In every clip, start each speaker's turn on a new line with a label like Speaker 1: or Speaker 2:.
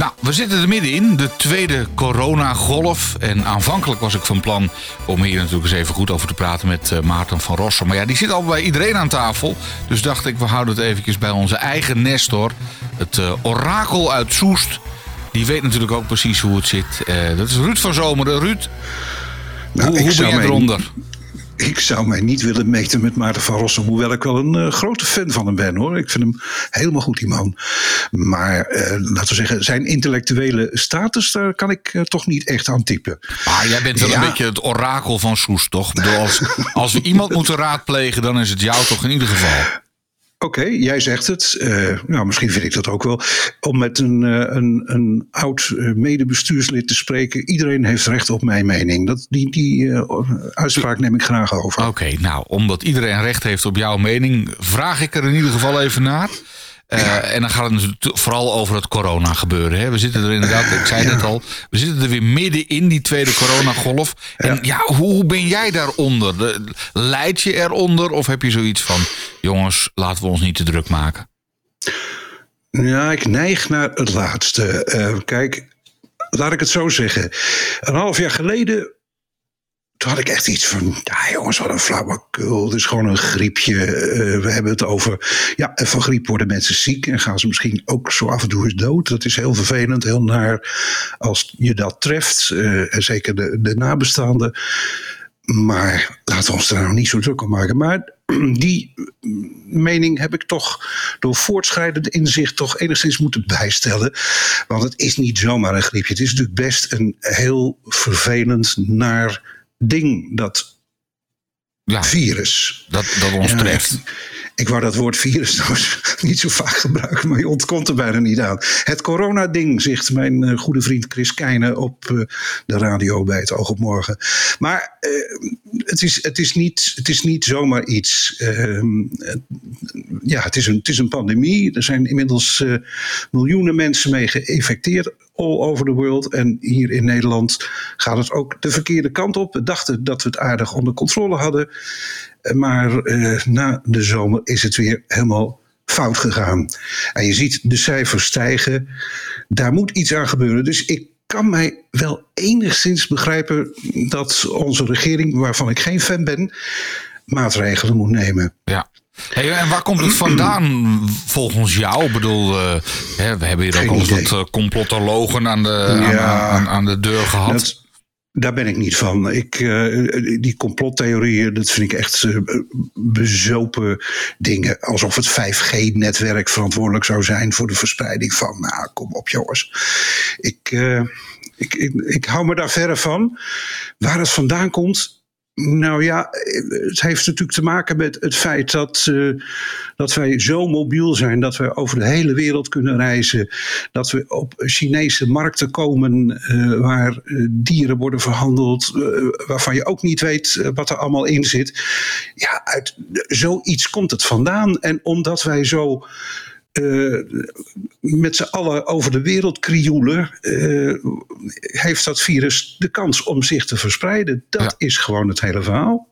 Speaker 1: Nou, we zitten er middenin, de tweede coronagolf. En aanvankelijk was ik van plan om hier natuurlijk eens even goed over te praten met uh, Maarten van Rossum. Maar ja, die zit al bij iedereen aan tafel. Dus dacht ik, we houden het eventjes bij onze eigen Nestor. Het uh, orakel uit Soest. Die weet natuurlijk ook precies hoe het zit. Uh, dat is Ruud van Zomeren. Ruud, nou, hoe, hoe ben jij eronder?
Speaker 2: Ik zou mij niet willen meten met Maarten van Rossum. Hoewel ik wel een uh, grote fan van hem ben hoor. Ik vind hem helemaal goed, die man. Maar uh, laten we zeggen, zijn intellectuele status, daar kan ik uh, toch niet echt aan typen.
Speaker 1: Maar jij bent wel ja. een beetje het orakel van Soes, toch? Bedoel, als, als we iemand moeten raadplegen, dan is het jou toch in ieder geval.
Speaker 2: Oké, jij zegt het. Uh, nou, misschien vind ik dat ook wel. Om met een, uh, een, een oud uh, medebestuurslid te spreken. Iedereen heeft recht op mijn mening. Dat, die die uitspraak neem ik graag over.
Speaker 1: Oké, nou, omdat iedereen recht heeft op jouw mening, vraag ik er in ieder geval even naar. Uh, en dan gaat het vooral over het corona gebeuren. Hè. We zitten er inderdaad, ik zei het al, we zitten er weer midden in die tweede coronagolf. En ja, hoe ben jij daaronder? Leid je eronder of heb je zoiets van, jongens, laten we ons niet te druk maken?
Speaker 2: Ja, ik neig naar het laatste. Uh, kijk, laat ik het zo zeggen. Een half jaar geleden toen had ik echt iets van, ja jongens, wat een flauwekul. Het is gewoon een griepje. Uh, we hebben het over, ja, van griep worden mensen ziek en gaan ze misschien ook zo af en toe eens dood. Dat is heel vervelend, heel naar als je dat treft. Uh, en zeker de, de nabestaanden. Maar laten we ons daar nou niet zo druk om maken. Maar die mening heb ik toch door voortschrijdend inzicht toch enigszins moeten bijstellen. Want het is niet zomaar een griepje. Het is natuurlijk best een heel vervelend, naar ding, dat ja, virus.
Speaker 1: Dat, dat ons treft.
Speaker 2: Ja, ik wou dat woord virus nou niet zo vaak gebruiken, maar je ontkomt er bijna niet aan. Het corona-ding, zegt mijn uh, goede vriend Chris Keijnen op uh, de radio bij het Oog op Morgen. Maar uh, het, is, het, is niet, het is niet zomaar iets. Ehm, ja, het is, een, het is een pandemie. Er zijn inmiddels miljoenen mensen mee geïnfecteerd all over the world. En hier in Nederland gaat het ook de verkeerde kant op. We dachten dat we het aardig onder controle hadden. Maar uh, na de zomer is het weer helemaal fout gegaan. En je ziet de cijfers stijgen. Daar moet iets aan gebeuren. Dus ik kan mij wel enigszins begrijpen dat onze regering, waarvan ik geen fan ben, maatregelen moet nemen.
Speaker 1: Ja. Hey, en waar komt het vandaan volgens jou? Ik bedoel, uh, hè, we hebben hier ook al wat uh, complotologen aan de, ja, aan, aan, de deur gehad.
Speaker 2: Dat, daar ben ik niet van. Ik, uh, die complottheorieën, dat vind ik echt bezopen dingen. Alsof het 5G-netwerk verantwoordelijk zou zijn voor de verspreiding van. Nou, kom op, jongens. Ik, ik, ik, ik hou me daar verre van. Waar het vandaan komt, nou ja, het heeft natuurlijk te maken met het feit dat, uh, dat wij zo mobiel zijn, dat we over de hele wereld kunnen reizen, dat we op Chinese markten komen uh, waar uh, dieren worden verhandeld, waarvan je ook niet weet wat er allemaal in zit. Ja, uit zoiets komt het vandaan. En omdat wij zo uh, met z'n allen over de wereld krioelen, uh, heeft dat virus de kans om zich te verspreiden. Dat ja. is gewoon het hele verhaal.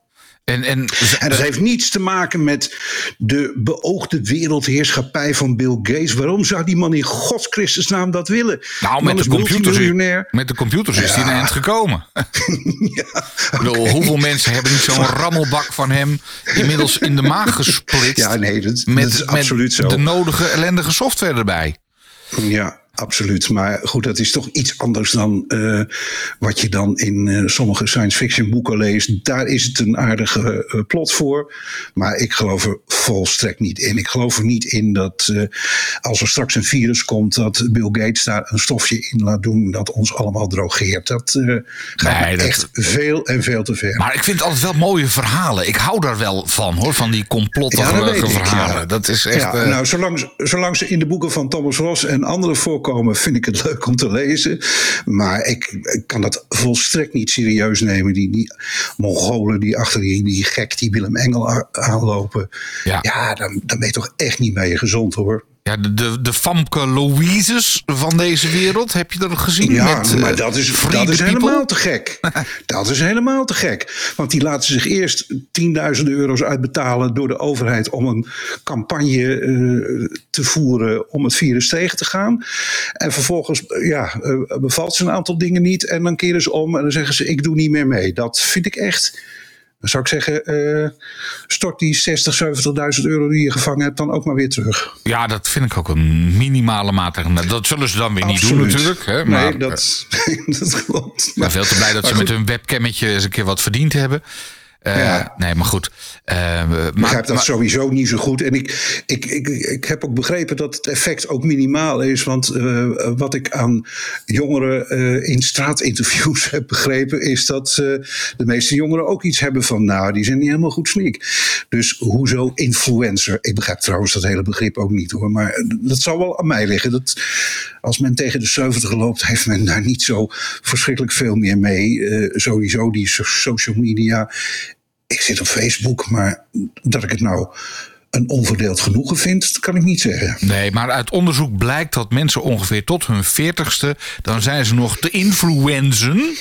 Speaker 2: En, en, en, dat heeft niets te maken met de beoogde wereldheerschappij van Bill Gates. Waarom zou die man in Gods Christus naam dat willen?
Speaker 1: Nou, met de, computers, met de computers is hij ja. eind gekomen. ja, okay. Hoeveel mensen hebben niet zo'n rammelbak van hem inmiddels in de maag gesplitst?
Speaker 2: Ja, nee, dat,
Speaker 1: met,
Speaker 2: dat is absoluut
Speaker 1: met
Speaker 2: zo.
Speaker 1: de nodige ellendige software erbij.
Speaker 2: Ja, absoluut. Maar goed, dat is toch iets anders dan uh, wat je dan in uh, sommige science fiction boeken leest. Daar is het een aardige uh, plot voor. Maar ik geloof er volstrekt niet in. Ik geloof er niet in dat als er straks een virus komt, dat Bill Gates daar een stofje in laat doen dat ons allemaal drogeert. Dat gaat nee, dat... echt veel en veel te ver.
Speaker 1: Maar ik vind altijd wel mooie verhalen. Ik hou daar wel van hoor, van die
Speaker 2: ja, dat
Speaker 1: verhalen.
Speaker 2: Ik, ja.
Speaker 1: Dat is echt.
Speaker 2: Ja, nou, zolang, zolang ze in de boeken van Thomas Ross en andere voorkomen vind ik het leuk om te lezen. Maar ik, ik kan dat volstrekt niet serieus nemen. Die, die Mongolen die achter die, die gek, die Willem Engel aanlopen. Ja, ja dan, dan ben je toch echt niet mee gezond hoor.
Speaker 1: Ja, de, de, de Famke Louises van deze wereld, heb je dat gezien?
Speaker 2: Ja,
Speaker 1: met,
Speaker 2: maar
Speaker 1: uh,
Speaker 2: dat is, dat is helemaal te gek. dat is helemaal te gek. Want die laten zich eerst tienduizenden euro's uitbetalen door de overheid om een campagne uh, te voeren om het virus tegen te gaan. En vervolgens ja, uh, bevalt ze een aantal dingen niet en dan keren ze om en dan zeggen ze ik doe niet meer mee. Dat vind ik echt dan zou ik zeggen, uh, stort die 60, 70.000 euro die je gevangen hebt dan ook maar weer terug.
Speaker 1: Ja, dat vind ik ook een minimale maatregel. Dat zullen ze dan weer Absoluut. niet doen natuurlijk. Hè? Maar,
Speaker 2: nee, dat, dat klopt.
Speaker 1: Ik ben veel te blij dat ze met hun webcammetje eens een keer wat verdiend hebben. Ja. Nee, maar goed. Uh,
Speaker 2: ik begrijp dat maar, sowieso niet zo goed. En ik, ik, ik, ik heb ook begrepen dat het effect ook minimaal is. Want uh, wat ik aan jongeren in straatinterviews heb begrepen... is dat de meeste jongeren ook iets hebben van... nou, die zijn niet helemaal goed sneak. Dus hoezo influencer? Ik begrijp trouwens dat hele begrip ook niet hoor. Maar dat zal wel aan mij liggen. Dat, als men tegen de 70 loopt, heeft men daar niet zo verschrikkelijk veel meer mee. sowieso die social media ik zit op Facebook, maar dat ik het nou een onverdeeld genoegen vind, dat kan ik niet zeggen.
Speaker 1: Nee, maar uit onderzoek blijkt dat mensen ongeveer tot hun 40ste, dan zijn ze nog de influenzen.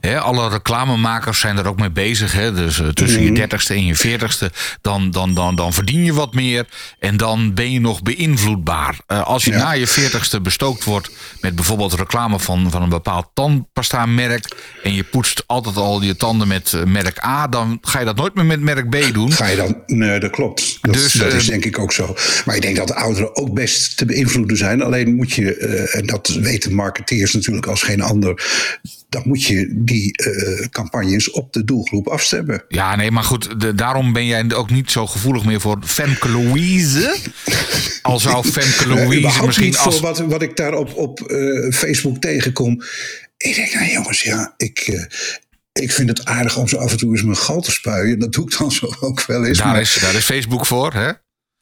Speaker 1: He, alle reclamemakers zijn er ook mee bezig. Hè? Dus uh, tussen je dertigste en je veertigste, dan, dan, dan, dan verdien je wat meer. En dan ben je nog beïnvloedbaar. Uh, als je ja. na je veertigste bestookt wordt met bijvoorbeeld reclame van, van een bepaald tandpasta-merk. En je poetst altijd al je tanden met uh, merk A, dan ga je dat nooit meer met merk B doen.
Speaker 2: Ga je dan? Nee, dat klopt. Dat, dus, dat is denk ik ook zo. Maar ik denk dat de ouderen ook best te beïnvloeden zijn. Alleen moet je, en dat weten marketeers natuurlijk als geen ander dan moet je die uh, campagnes op de doelgroep afstemmen.
Speaker 1: Ja, nee, maar goed, de, daarom ben jij ook niet zo gevoelig meer voor Femke Louise. Al zou Femke Louise
Speaker 2: uh,
Speaker 1: misschien als...
Speaker 2: voor wat, wat ik daar op, op uh, Facebook tegenkom. Ik denk, nou jongens, ja, ik... ik vind het aardig om zo af en toe eens mijn gal te spuien. Dat doe ik dan zo ook wel eens.
Speaker 1: Daar,
Speaker 2: maar...
Speaker 1: is, daar is Facebook voor, hè?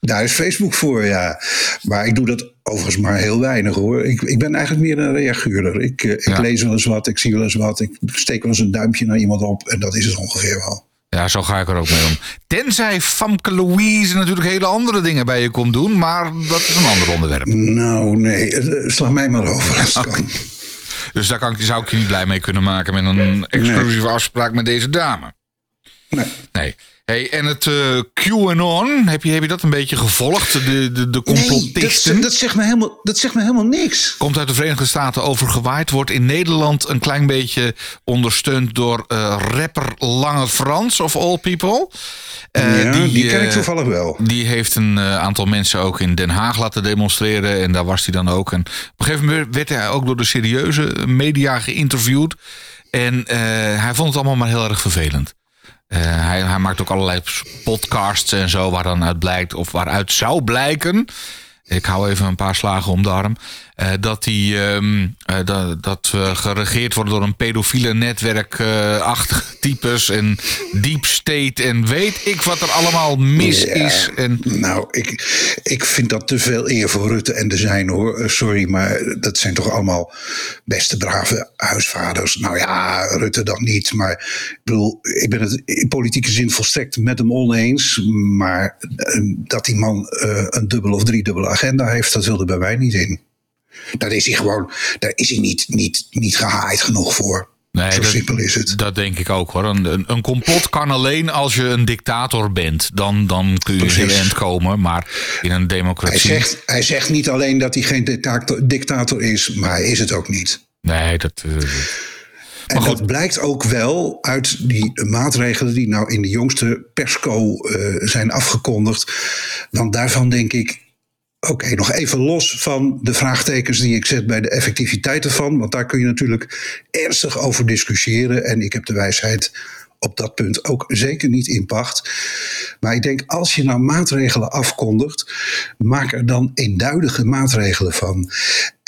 Speaker 2: Daar is Facebook voor, ja. Maar ik doe dat overigens maar heel weinig hoor. Ik, ik ben eigenlijk meer een reaguurder. Ik, ik ja. lees wel eens wat, ik zie wel eens wat. Ik steek wel eens een duimpje naar iemand op. En dat is het ongeveer wel.
Speaker 1: Ja, zo ga ik er ook mee om. Tenzij Famke Louise natuurlijk hele andere dingen bij je komt doen. Maar dat is een ander onderwerp.
Speaker 2: Nou, nee. Sla mij maar over als okay. kan.
Speaker 1: Dus daar kan, zou ik je niet blij mee kunnen maken met een exclusieve nee. afspraak met deze dame.
Speaker 2: Nee.
Speaker 1: Nee. Hey, en het uh, QAnon, heb je, heb je dat een beetje gevolgd? De, de, de complotisten?
Speaker 2: Nee, dat, dat, zegt me helemaal, dat zegt me helemaal niks.
Speaker 1: Komt uit de Verenigde Staten overgewaaid. Wordt in Nederland een klein beetje ondersteund door uh, rapper Lange Frans, of all people.
Speaker 2: Uh, ja, die, die ken ik toevallig wel.
Speaker 1: Die heeft een aantal mensen ook in Den Haag laten demonstreren. En daar was hij dan ook. En op een gegeven moment werd hij ook door de serieuze media geïnterviewd. En hij vond het allemaal maar heel erg vervelend. Uh, hij, hij, maakt ook allerlei podcasts en zo, waar dan uit blijkt, of waaruit zou blijken. Ik hou even een paar slagen om de arm. Uh, dat die um, uh, dat, dat we geregeerd worden door een pedofiele netwerkachtige uh, types en deep state en weet ik wat er allemaal mis ja, is. En...
Speaker 2: Nou, ik, ik vind dat te veel eer voor Rutte en de zijn hoor. Sorry, maar dat zijn toch allemaal beste brave huisvaders. Nou ja, Rutte dan niet, maar ik bedoel, ik ben het in politieke zin volstrekt met hem oneens. Maar dat die man een dubbele of driedubbele agenda heeft, dat wilde bij mij niet in. Daar is hij gewoon, daar is hij niet, niet, niet gehaaid genoeg voor.
Speaker 1: Nee,
Speaker 2: Zo
Speaker 1: dat,
Speaker 2: simpel is het.
Speaker 1: Dat denk ik ook hoor. Een, een complot kan alleen als je een dictator bent. Dan, dan kun je heel eind komen. Maar in een democratie.
Speaker 2: Hij zegt, hij zegt niet alleen dat hij geen dictator, dictator is, maar hij is het ook niet.
Speaker 1: Nee, dat. Uh,
Speaker 2: en dat blijkt ook wel uit die maatregelen die nou in de jongste persco uh, zijn afgekondigd. Want daarvan denk ik, Oké, nog even los van de vraagtekens die ik zet bij de effectiviteit ervan. Want daar kun je natuurlijk ernstig over discussiëren. En ik heb de wijsheid op dat punt ook zeker niet in pacht. Maar ik denk, als je nou maatregelen afkondigt, maak er dan eenduidige maatregelen van.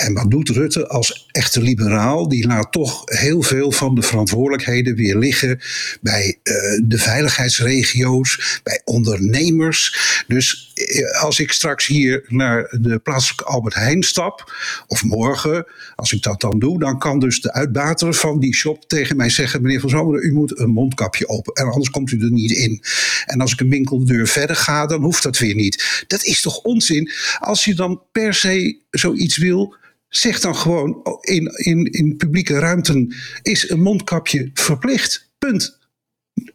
Speaker 2: En wat doet Rutte als echte liberaal? Die laat toch heel veel van de verantwoordelijkheden weer liggen bij uh, de veiligheidsregio's, bij ondernemers. Dus uh, als ik straks hier naar de plaatselijke Albert Heijn stap, of morgen, als ik dat dan doe, dan kan dus de uitbater van die shop tegen mij zeggen: meneer Van Zomeren, u moet een mondkapje open, en anders komt u er niet in. En als ik een winkeldeur verder ga, dan hoeft dat weer niet. Dat is toch onzin? Als je dan per se zoiets wil, zeg dan gewoon oh, in, in, in publieke ruimten is een mondkapje verplicht. Punt.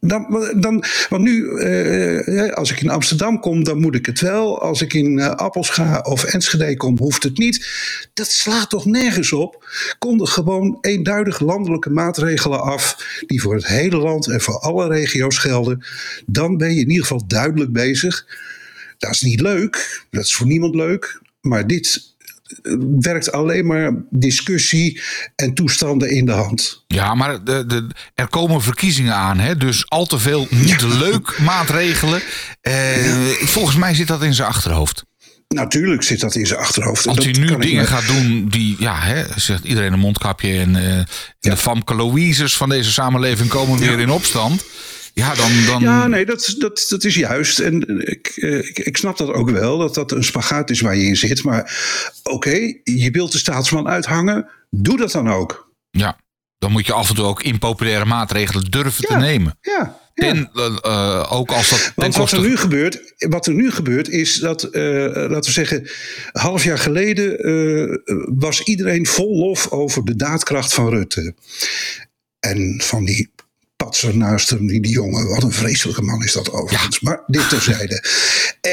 Speaker 2: Dan, dan, want nu, eh, als ik in Amsterdam kom, dan moet ik het wel. Als ik in Appelscha of Enschede kom, hoeft het niet. Dat slaat toch nergens op? Konden gewoon eenduidig landelijke maatregelen af, die voor het hele land en voor alle regio's gelden. Dan ben je in ieder geval duidelijk bezig. Dat is niet leuk, dat is voor niemand leuk. Maar dit werkt alleen maar discussie en toestanden in de hand.
Speaker 1: Ja, maar de, de, er komen verkiezingen aan, hè? dus al te veel niet leuk maatregelen. Eh, volgens mij zit dat in zijn achterhoofd.
Speaker 2: Natuurlijk zit dat in zijn achterhoofd.
Speaker 1: Als hij nu dingen gaat doen die, ja, hè, zegt iedereen een mondkapje en uh, de Famke Louises van deze samenleving komen weer in opstand. Ja, dan, dan...
Speaker 2: ja nee, dat, dat, dat is juist. En ik, ik, ik snap dat ook wel, dat dat een spagaat is waar je in zit. Maar oké, je wilt de staatsman uithangen, doe dat dan ook.
Speaker 1: Ja, dan moet je af en toe ook impopulaire maatregelen durven te nemen.
Speaker 2: Ja,
Speaker 1: ten, uh, ook als dat
Speaker 2: Want wat er, nu gebeurt, wat er nu gebeurt is dat, uh, laten we zeggen, een half jaar geleden uh, was iedereen vol lof over de daadkracht van Rutte. En van die patser naast hem, die, die jongen. Wat een vreselijke man is dat overigens. Maar dit terzijde. Eh,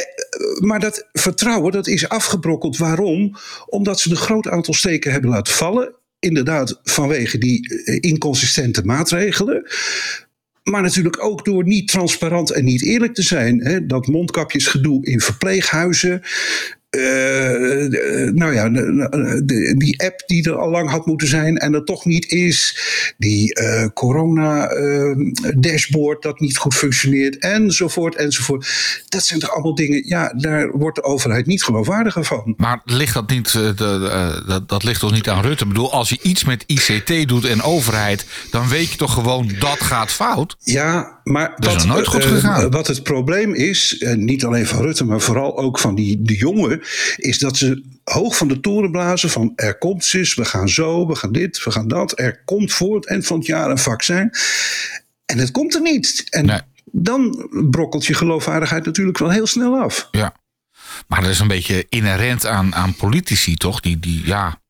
Speaker 2: maar dat vertrouwen dat is afgebrokkeld. Waarom? Omdat ze een groot aantal steken hebben laten vallen. Inderdaad, vanwege die eh, inconsistente maatregelen. Maar natuurlijk ook door niet transparant en niet eerlijk te zijn. Hè? Dat mondkapjesgedoe in verpleeghuizen. Uh, nou ja, de, die app die er al lang had moeten zijn en er toch niet is. Die uh, corona-dashboard dat niet goed functioneert, enzovoort, enzovoort. Dat zijn toch allemaal dingen, ja, daar wordt de overheid niet geloofwaardiger van.
Speaker 1: Maar ligt dat niet, de, dat, dat ligt toch niet aan Rutte? Ik bedoel, als je iets met ICT doet en overheid, dan weet je toch gewoon dat gaat fout?
Speaker 2: Ja, maar
Speaker 1: dat is nooit goed gegaan.
Speaker 2: wat het probleem is, niet alleen van Rutte, maar vooral ook van die de jongen is dat ze hoog van de toren blazen van er komt cis, we gaan zo, we gaan dit, we gaan dat. Er komt voor het eind van het jaar een vaccin. En het komt er niet. En dan brokkelt je geloofwaardigheid natuurlijk wel heel snel af.
Speaker 1: Ja. Maar dat is een beetje inherent aan, aan politici, toch? Die, die, ja,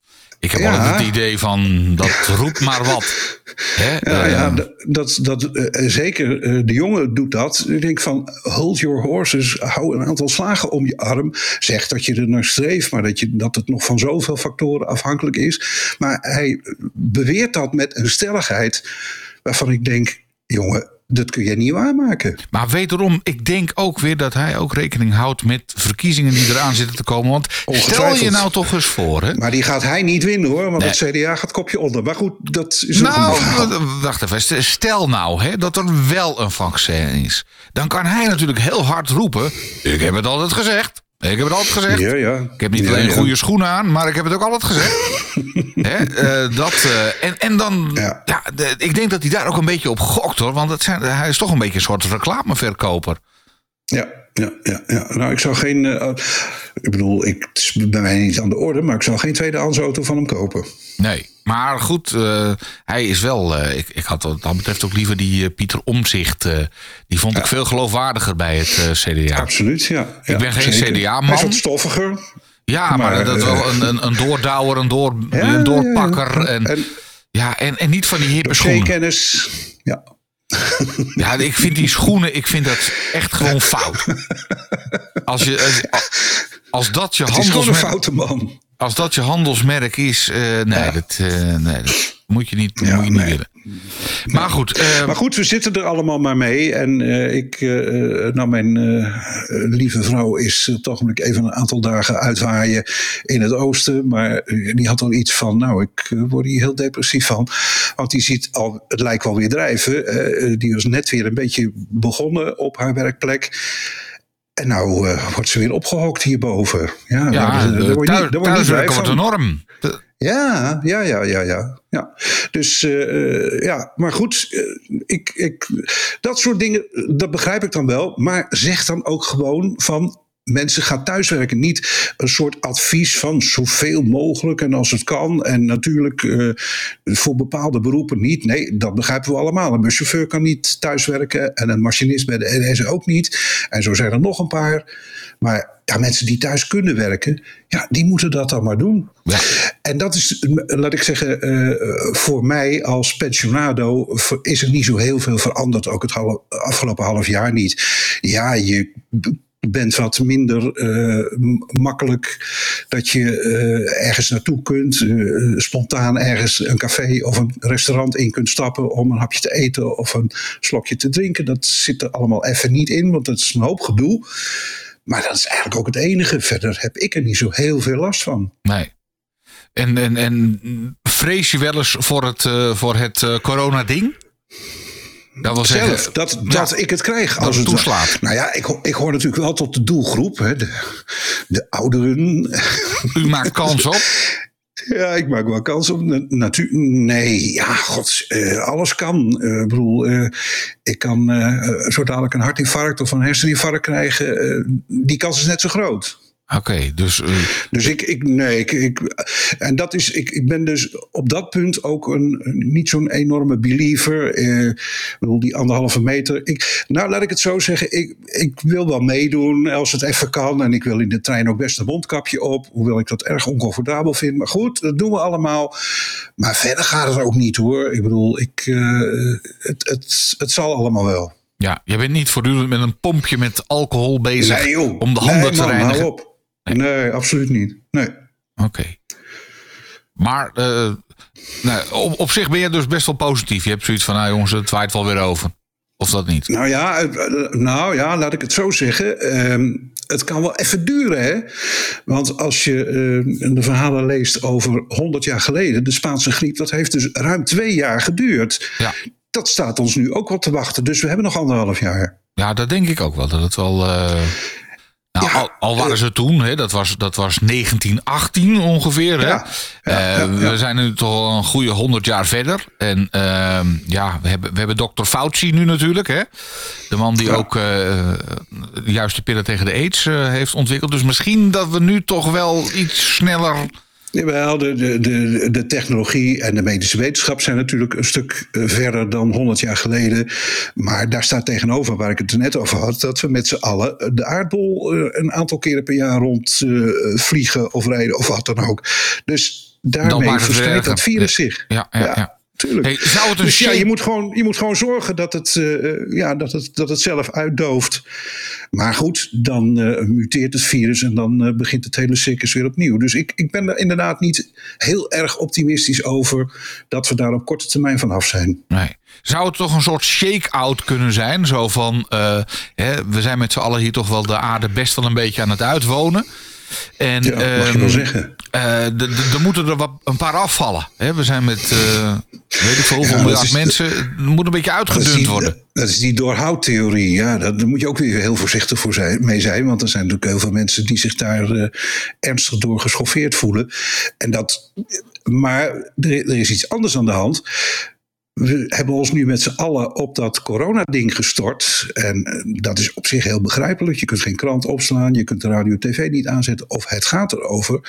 Speaker 1: ik heb ja. altijd het idee van dat roept maar wat. Hè?
Speaker 2: Ja, ja, eh, dat, dat, uh, zeker uh, de jongen doet dat. Ik denk van hold your horses, hou een aantal slagen om je arm. Zeg dat je er naar streeft, maar dat, je, dat het nog van zoveel factoren afhankelijk is. Maar hij beweert dat met een stelligheid waarvan ik denk, jongen, dat kun je niet waarmaken.
Speaker 1: Maar wederom, ik denk ook weer dat hij ook rekening houdt met verkiezingen die eraan zitten te komen. Want stel je nou toch eens voor. Hè?
Speaker 2: Maar die gaat hij niet winnen hoor, want nee. het CDA gaat kopje onder. Maar goed, dat is
Speaker 1: Nou, wacht even. Stel nou hè, dat er wel een vaccin is. Dan kan hij natuurlijk heel hard roepen. Ik heb het altijd gezegd. Ik heb het altijd gezegd.
Speaker 2: Ja, ja.
Speaker 1: Ik heb niet alleen ja, goede schoenen aan, maar ik heb het ook altijd gezegd. Hè, uh, dat, uh, en, en dan, ja. De, ik denk dat hij daar ook een beetje op gokt hoor. Want het zijn, hij is toch een beetje een soort reclameverkoper.
Speaker 2: Ja, ja, ja, ja. Nou, ik zou geen. Uh, ik bedoel, ik, het is bij mij niet aan de orde, maar ik zou geen tweedehands auto van hem kopen.
Speaker 1: Nee, maar goed, uh, hij is wel. Uh, ik, ik had wat dat betreft ook liever die Pieter Omzicht. die vond ja. ik veel geloofwaardiger bij het CDA.
Speaker 2: Absoluut, ja.
Speaker 1: Ik ben geen CDA-man.
Speaker 2: Hij is wat stoffiger.
Speaker 1: Ja, maar, maar dat is wel een, een, een doordouwer, een, door, een doorpakker. En, en, ja, en, en niet van die hippe schoenen.
Speaker 2: kennis, ja.
Speaker 1: Ja, ik vind die schoenen, ik vind dat echt gewoon fout. Als, je, als, als dat je handelsmerk...
Speaker 2: foute man.
Speaker 1: Als dat je handelsmerk is, uh, nee, ja. dat, uh, nee, dat moet je niet, ja, moet je niet nee. willen. Maar goed. Uh,
Speaker 2: maar goed, we zitten er allemaal maar mee. En uh, ik, uh, nou mijn lieve vrouw is toch even een aantal dagen uitwaaien in het oosten. Maar die had al iets van, nou ik word hier heel depressief van. Want die ziet al, het lijkt wel weer drijven. die was net weer een beetje begonnen op haar werkplek. En nou uh, wordt ze weer opgehokt hierboven. Ja,
Speaker 1: ja daar, daar word je niet, daar word je niet wordt een norm.
Speaker 2: Ja, ja, ja, ja, ja. ja. Dus uh, ja, maar goed, uh, ik, ik, dat soort dingen, dat begrijp ik dan wel. Maar zeg dan ook gewoon van mensen gaan thuiswerken. Niet een soort advies van zoveel mogelijk en als het kan. En natuurlijk uh, voor bepaalde beroepen niet. Nee, dat begrijpen we allemaal. Een buschauffeur kan niet thuiswerken en een machinist bij de NS ook niet. En zo zijn er nog een paar. Maar ja, mensen die thuis kunnen werken, ja, die moeten dat dan maar doen. Ja. En dat is, laat ik zeggen, uh, voor mij als pensionado is er niet zo heel veel veranderd. Ook het afgelopen half jaar niet. Ja, je bent wat minder uh, makkelijk dat je uh, ergens naartoe kunt, uh, spontaan ergens een café of een restaurant in kunt stappen om een hapje te eten of een slokje te drinken. Dat zit er allemaal even niet in, want dat is een hoop gedoe. Maar dat is eigenlijk ook het enige. Verder heb ik er niet zo heel veel last van.
Speaker 1: Nee. En, en, en vrees je wel eens voor het, voor het corona-ding?
Speaker 2: Dat wil zeggen, Zelf, dat, dat ik het krijg.
Speaker 1: Als het toeslaat.
Speaker 2: Nou ja, ik, ik hoor natuurlijk wel tot de doelgroep. Hè, de, de ouderen.
Speaker 1: U maakt kans op?
Speaker 2: Ja, ik maak wel kans op. Natuur, nee, ja, god, uh, alles kan. Uh, ik bedoel, uh, ik kan zo dadelijk een hartinfarct of een herseninfarct krijgen. die kans is net zo groot.
Speaker 1: Oké, dus. Uh...
Speaker 2: Dus ik, ik nee, ik, ik, en dat is, ik, ik ben dus op dat punt ook een, niet zo'n enorme believer. Eh, ik bedoel, die anderhalve meter. Ik, nou, laat ik het zo zeggen, ik, ik wil wel meedoen als het even kan. En ik wil in de trein ook best een mondkapje op, hoewel ik dat erg oncomfortabel vind. Maar goed, dat doen we allemaal. Maar verder gaat het ook niet hoor. Ik bedoel, ik, uh, het, het, het zal allemaal wel.
Speaker 1: Ja, je bent niet voortdurend met een pompje met alcohol bezig nee, om de handen nee, te man, reinigen. Hou op.
Speaker 2: Nee, absoluut niet. Nee.
Speaker 1: Oké. Maar uh, nou, op, op, zich ben je dus best wel positief. Je hebt zoiets van, nou jongens, het waait wel weer over. Of dat niet?
Speaker 2: Nou ja, eh, nou ja laat ik het zo zeggen. Uh, het kan wel even duren, hè? Want als je uh, de verhalen leest over 100 jaar geleden, de Spaanse griep, dat heeft dus ruim twee jaar geduurd. Ja. Dat staat ons nu ook wel te wachten. Dus we hebben nog anderhalf jaar.
Speaker 1: Ja, dat denk ik ook wel. Dat het wel. Uh... Nou, al, al, waren ze toen, hè, dat, was, dat was 1918 ongeveer. Hè? Ja, ja, uh, we zijn nu toch een goede 100 jaar verder. En uh, ja, we hebben, we hebben dokter Fauci nu natuurlijk. Hè? De man die ook uh, de juiste pillen tegen de aids uh, heeft ontwikkeld. Dus misschien dat we nu toch wel iets sneller
Speaker 2: Jawel, de, de, de, de technologie en de medische wetenschap zijn natuurlijk een stuk eh, verder dan 100 jaar geleden. Maar daar staat tegenover, waar ik het net over had, dat we met z'n allen de aardbol eh, een aantal keren per jaar rond uh, vliegen of rijden of wat dan ook. Dus daarmee verspreidt dat virus zich.
Speaker 1: ja. ja. ja.
Speaker 2: Tuurlijk. Hey, zou het een dus ja, je moet, gewoon, je moet gewoon zorgen dat het, uh, ja, dat het, dat het zelf uitdooft. Maar goed, dan uh, muteert het virus en dan uh, begint het hele circus weer opnieuw. Dus ik, ik ben er inderdaad niet heel erg optimistisch over dat we daar op korte termijn vanaf zijn.
Speaker 1: Nee. Zou het toch een soort shake-out kunnen zijn? Zo van, hè, we zijn met z'n allen hier toch wel de aarde best wel een beetje aan het uitwonen.
Speaker 2: En, ja, mag je wel ehm, zeggen.
Speaker 1: Uh, er moeten er wat, een paar afvallen. Hè? We zijn met, uh, weet ik veel hoeveel ja, miljard mensen. Het moet een beetje uitgedund worden.
Speaker 2: Dat is die doorhoudtheorie. Ja, daar moet je ook weer heel voorzichtig voor zijn, mee zijn. Want er zijn natuurlijk heel veel mensen die zich daar uh, ernstig door geschoffeerd voelen. En dat, maar er, er is iets anders aan de hand we hebben ons nu met z'n allen op dat coronading gestort. En eh, dat is op zich heel begrijpelijk. Je kunt geen krant opslaan, je kunt de radio tv niet aanzetten. Of het gaat erover.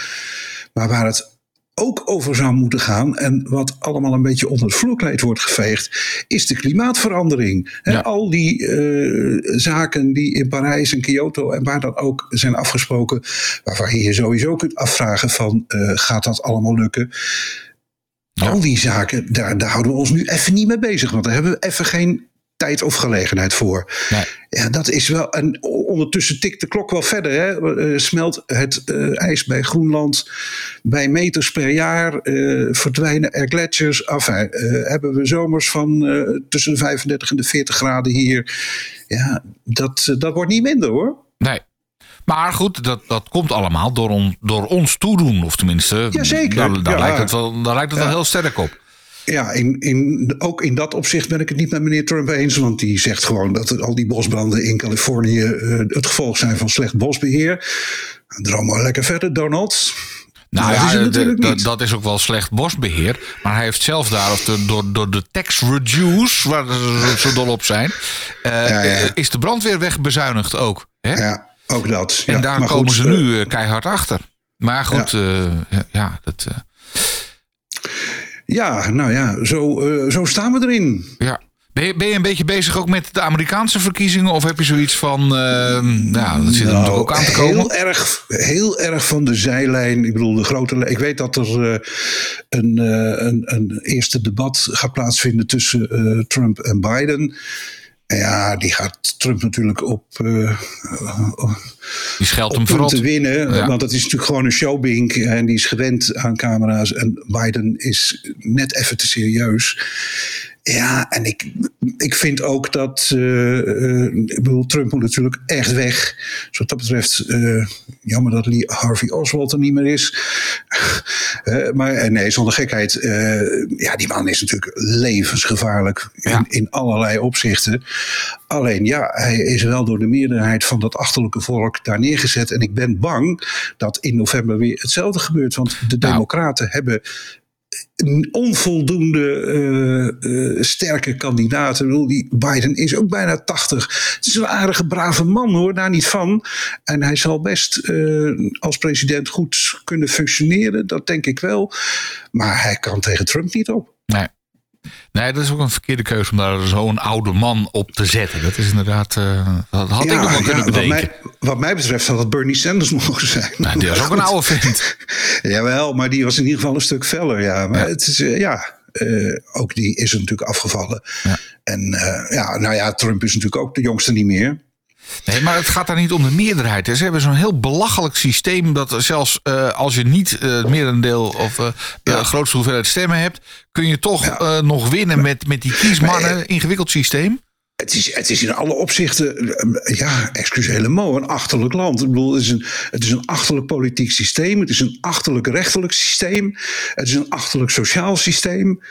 Speaker 2: Maar waar het ook over zou moeten gaan. En wat allemaal een beetje onder het vloerkleed wordt geveegd, is de klimaatverandering. al die uh, zaken die in Parijs en Kyoto en waar dan ook zijn afgesproken, waarvan je je sowieso kunt afvragen van uh, gaat dat allemaal lukken? Al die zaken, daar, daar houden we ons nu even niet mee bezig. Want daar hebben we even geen tijd of gelegenheid voor. Nee. Ja, dat is wel. En ondertussen tikt de klok wel verder. Hè? Eh, smelt het uh, ijs bij Groenland bij meters per jaar. Uh, verdwijnen er gletsjers. Af, hebben we zomers van tussen de 35 en de 40 graden hier. Ja, dat, dat wordt niet minder hoor.
Speaker 1: Nee. Maar goed, dat, dat komt allemaal door, on, door ons toedoen. Of tenminste,
Speaker 2: Jazeker.
Speaker 1: Daar, daar, lijkt het wel, daar lijkt het wel heel sterk op.
Speaker 2: Ja, in, in, ook in dat opzicht ben ik het niet met meneer Trump eens. Want die zegt gewoon dat al die bosbranden in Californië uh, het gevolg zijn van slecht bosbeheer. Droom maar lekker verder, Donald.
Speaker 1: Nou ja, de, dat is ook wel slecht bosbeheer. Maar hij heeft zelf daar, of de, door, door de tax reduce, waar ze zo dol op zijn, uh, is de brandweer wegbezuinigd ook. Hè?
Speaker 2: Ja, ook dat.
Speaker 1: En daar komen ze nu keihard achter. Maar goed, ja, ja dat.
Speaker 2: Ja, nou ja, zo, zo staan we erin.
Speaker 1: Ja. Ben je, ben je een beetje bezig ook met de Amerikaanse verkiezingen? Of heb je zoiets van, uh, nou, dat zit er nou, natuurlijk ook aan te komen?
Speaker 2: Heel erg, heel erg van de zijlijn. Ik bedoel, de grote. Ik weet dat er uh, een, uh, een, een eerste debat gaat plaatsvinden tussen Trump en Biden. Ja, die gaat Trump natuurlijk op. Uh,
Speaker 1: die scheldt hem vooral.
Speaker 2: te winnen. Want dat is natuurlijk gewoon een showbink. En die is gewend aan camera's. En Biden is net even te serieus. Ja, en ik, ik vind ook dat. Uh, ik bedoel, Trump moet natuurlijk echt weg. Dus wat dat betreft. Uh, jammer dat Harvey Oswald er niet meer is. uh, maar nee, zonder gekheid. ja, die man is natuurlijk levensgevaarlijk. In, in allerlei opzichten. Alleen ja, hij is wel door de meerderheid van dat achterlijke volk daar neergezet. En ik ben bang dat in november weer hetzelfde gebeurt. Want de nou. Democraten hebben onvoldoende uh, uh, sterke kandidaten. Die Biden is ook bijna 80. Het is een aardige, brave man hoor, daar niet van. En hij zal best uh, als president goed kunnen functioneren, dat denk ik wel. Maar hij kan tegen Trump niet op.
Speaker 1: Nee. Nee, dat is ook een verkeerde keuze om daar zo'n oude man op te zetten. Dat is inderdaad. Uh, dat had ja, ik nog wel kunnen bedenken.
Speaker 2: Wat mij, wat mij, betreft had dat Bernie Sanders mogen zijn.
Speaker 1: Nou, die was ook een oude vent.
Speaker 2: Jawel, maar die was in ieder geval een stuk feller. Ja, maar het is, uh, ja. Uh, ook die is natuurlijk afgevallen. Ja. En ja, nou ja, Trump is natuurlijk ook de jongste niet meer.
Speaker 1: Nee, maar het gaat daar niet om de meerderheid. Ze hebben zo'n heel belachelijk systeem dat zelfs uh, als je niet uh, het merendeel of uh, ja. grootste hoeveelheid stemmen hebt, kun je toch ja. nog winnen met, met die kiesmannen. Maar, Ingewikkeld systeem.
Speaker 2: Het is, het is in alle opzichten, ja, excuus helemaal, een achterlijk land. Ik bedoel, het is, een, het is een achterlijk politiek systeem. Het is een achterlijk rechtelijk systeem. Het is een achterlijk sociaal systeem.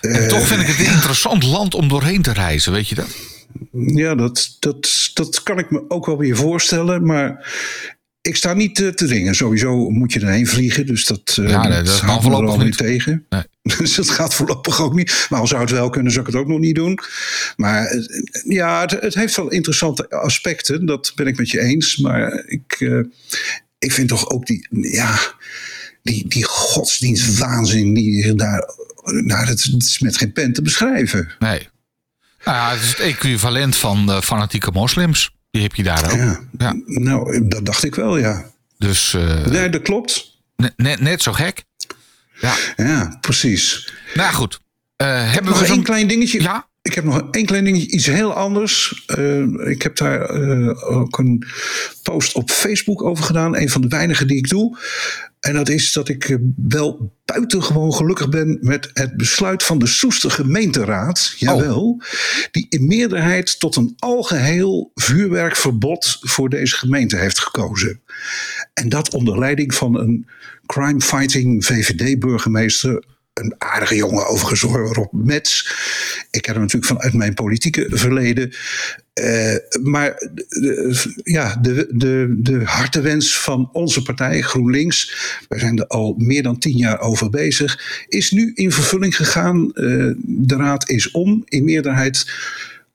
Speaker 1: En toch vind ik het een interessant land om doorheen te reizen, weet je dat?
Speaker 2: Ja, dat, dat, dat kan ik me ook wel weer voorstellen. Maar ik sta niet te, te dringen. Sowieso moet je erheen vliegen. Dus dat,
Speaker 1: ja, nee, dat, dat
Speaker 2: gaat voorlopig niet tegen. Nee. Dus dat gaat voorlopig ook niet. Maar al zou het wel kunnen, zou ik het ook nog niet doen. Maar ja, het, het heeft wel interessante aspecten. Dat ben ik met je eens. Maar ik, uh, ik vind toch ook die. Ja, die, die godsdienstwaanzin die daar. Nou, dat is met geen pen te beschrijven.
Speaker 1: Nee. Nou ja, het is het equivalent van de fanatieke moslims. Die heb je daar ook.
Speaker 2: Ja, ja. Nou, dat dacht ik wel, ja.
Speaker 1: Dus, uh,
Speaker 2: nee, dat klopt.
Speaker 1: Net, net zo gek. Ja,
Speaker 2: ja precies.
Speaker 1: Nou goed.
Speaker 2: Uh, hebben nog we een klein dingetje? Ja? Ik heb nog één klein dingetje, iets heel anders. Uh, ik heb daar ook een post op Facebook over gedaan. Een van de weinige die ik doe. En dat is dat ik eh, wel buitengewoon gelukkig ben met het besluit van de Soester gemeenteraad. Jawel. Oh. Die in meerderheid tot een algeheel vuurwerkverbod voor deze gemeente heeft gekozen. En dat onder leiding van een crime-fighting VVD-burgemeester een aardige jongen overigens Rob Mets. Ik ken hem natuurlijk vanuit mijn politieke verleden. Uh, maar de, ja, de, de, de hartewens van onze partij, GroenLinks, wij zijn er al meer dan tien jaar over bezig, is nu in vervulling gegaan. Uh, de raad is om in meerderheid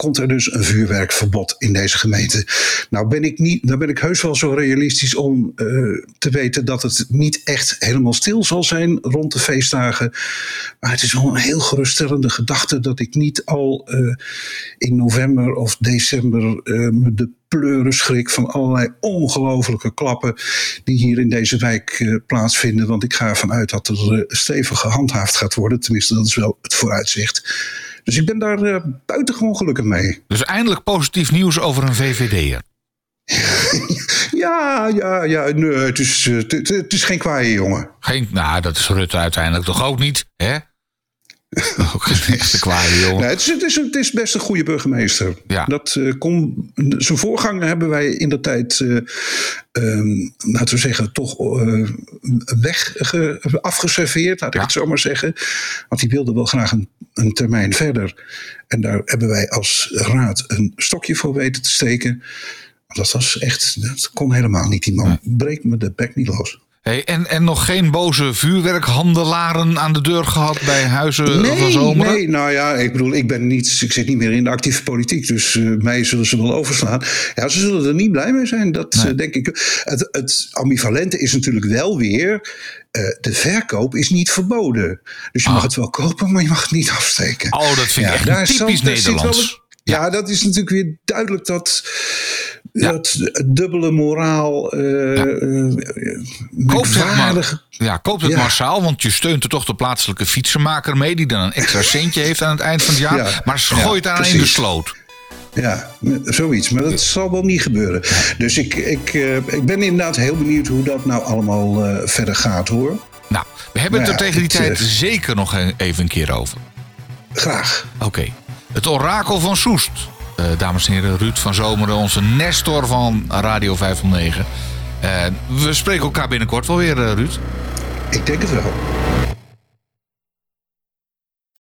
Speaker 2: komt er dus een vuurwerkverbod in deze gemeente. Nou ben ik niet, dan ben ik heus wel zo realistisch om uh, te weten dat het niet echt helemaal stil zal zijn rond de feestdagen. Maar het is wel een heel geruststellende gedachte dat ik niet al uh, in november of december uh, me de pleuren schrik van allerlei ongelofelijke klappen die hier in deze wijk plaatsvinden. Want ik ga ervan uit dat er stevig gehandhaafd gaat worden. Tenminste, dat is wel het vooruitzicht. Dus ik ben daar uh, buitengewoon gelukkig mee.
Speaker 1: Dus eindelijk positief nieuws over een VVD'er.
Speaker 2: ja, ja, ja. Nee, het, is, het, het is geen kwaaie jongen.
Speaker 1: Geen, nou, dat is Rutte uiteindelijk toch ook niet, hè? Ook een echte kwaaie jongen.
Speaker 2: Nee, het, is, het, is, het is best een goede burgemeester.
Speaker 1: Ja.
Speaker 2: Dat, kon, zijn voorganger hebben wij in de tijd, eh, ehm, laten we zeggen, toch eh, weg ge- afgeserveerd, laat ik
Speaker 1: Ja.
Speaker 2: het zo maar zeggen. Want die wilde wel graag een, een termijn verder. En daar hebben wij als raad een stokje voor weten te steken. Dat was echt, dat kon helemaal niet. Die man breekt me de bek niet los.
Speaker 1: Hey, en, en nog geen boze vuurwerkhandelaren aan de deur gehad bij Huizen van Zomeren?
Speaker 2: nee, nou ja, ik bedoel, ik ben niet, ik zit niet meer in de actieve politiek, dus eh, mij zullen ze wel overslaan. Ja, ze zullen er niet blij mee zijn, dat eh, denk ik. Het, het ambivalente is natuurlijk wel weer, eh, de verkoop is niet verboden. Dus je mag het wel kopen, maar je mag het niet afsteken.
Speaker 1: Oh, dat vind ik echt
Speaker 2: daar
Speaker 1: typisch
Speaker 2: zat- wel
Speaker 1: Nederlands.
Speaker 2: ja, dat is natuurlijk weer duidelijk dat, dat dubbele moraal, eh eh,
Speaker 1: Koopt het, maar, ja, koopt het
Speaker 2: Ja.
Speaker 1: massaal, want je steunt er toch de plaatselijke fietsenmaker mee... die dan een extra centje heeft aan het eind van het jaar.
Speaker 2: Ja,
Speaker 1: maar
Speaker 2: ja,
Speaker 1: gooit daar in de sloot.
Speaker 2: Ja, zoiets. Maar dat zal wel niet gebeuren. Dus ik, ik, eh, ik ben inderdaad heel benieuwd hoe dat nou allemaal verder gaat hoor.
Speaker 1: Nou, we hebben het er
Speaker 2: Nou ja,
Speaker 1: tegen die
Speaker 2: het,
Speaker 1: tijd zeker nog even een keer over.
Speaker 2: Graag.
Speaker 1: Oké. Het orakel van Soest. Eh, dames en heren, Ruud van Zomeren, onze Nestor van Radio 509. Eh, we spreken elkaar binnenkort wel weer, eh, Ruud.
Speaker 2: Ik denk het wel.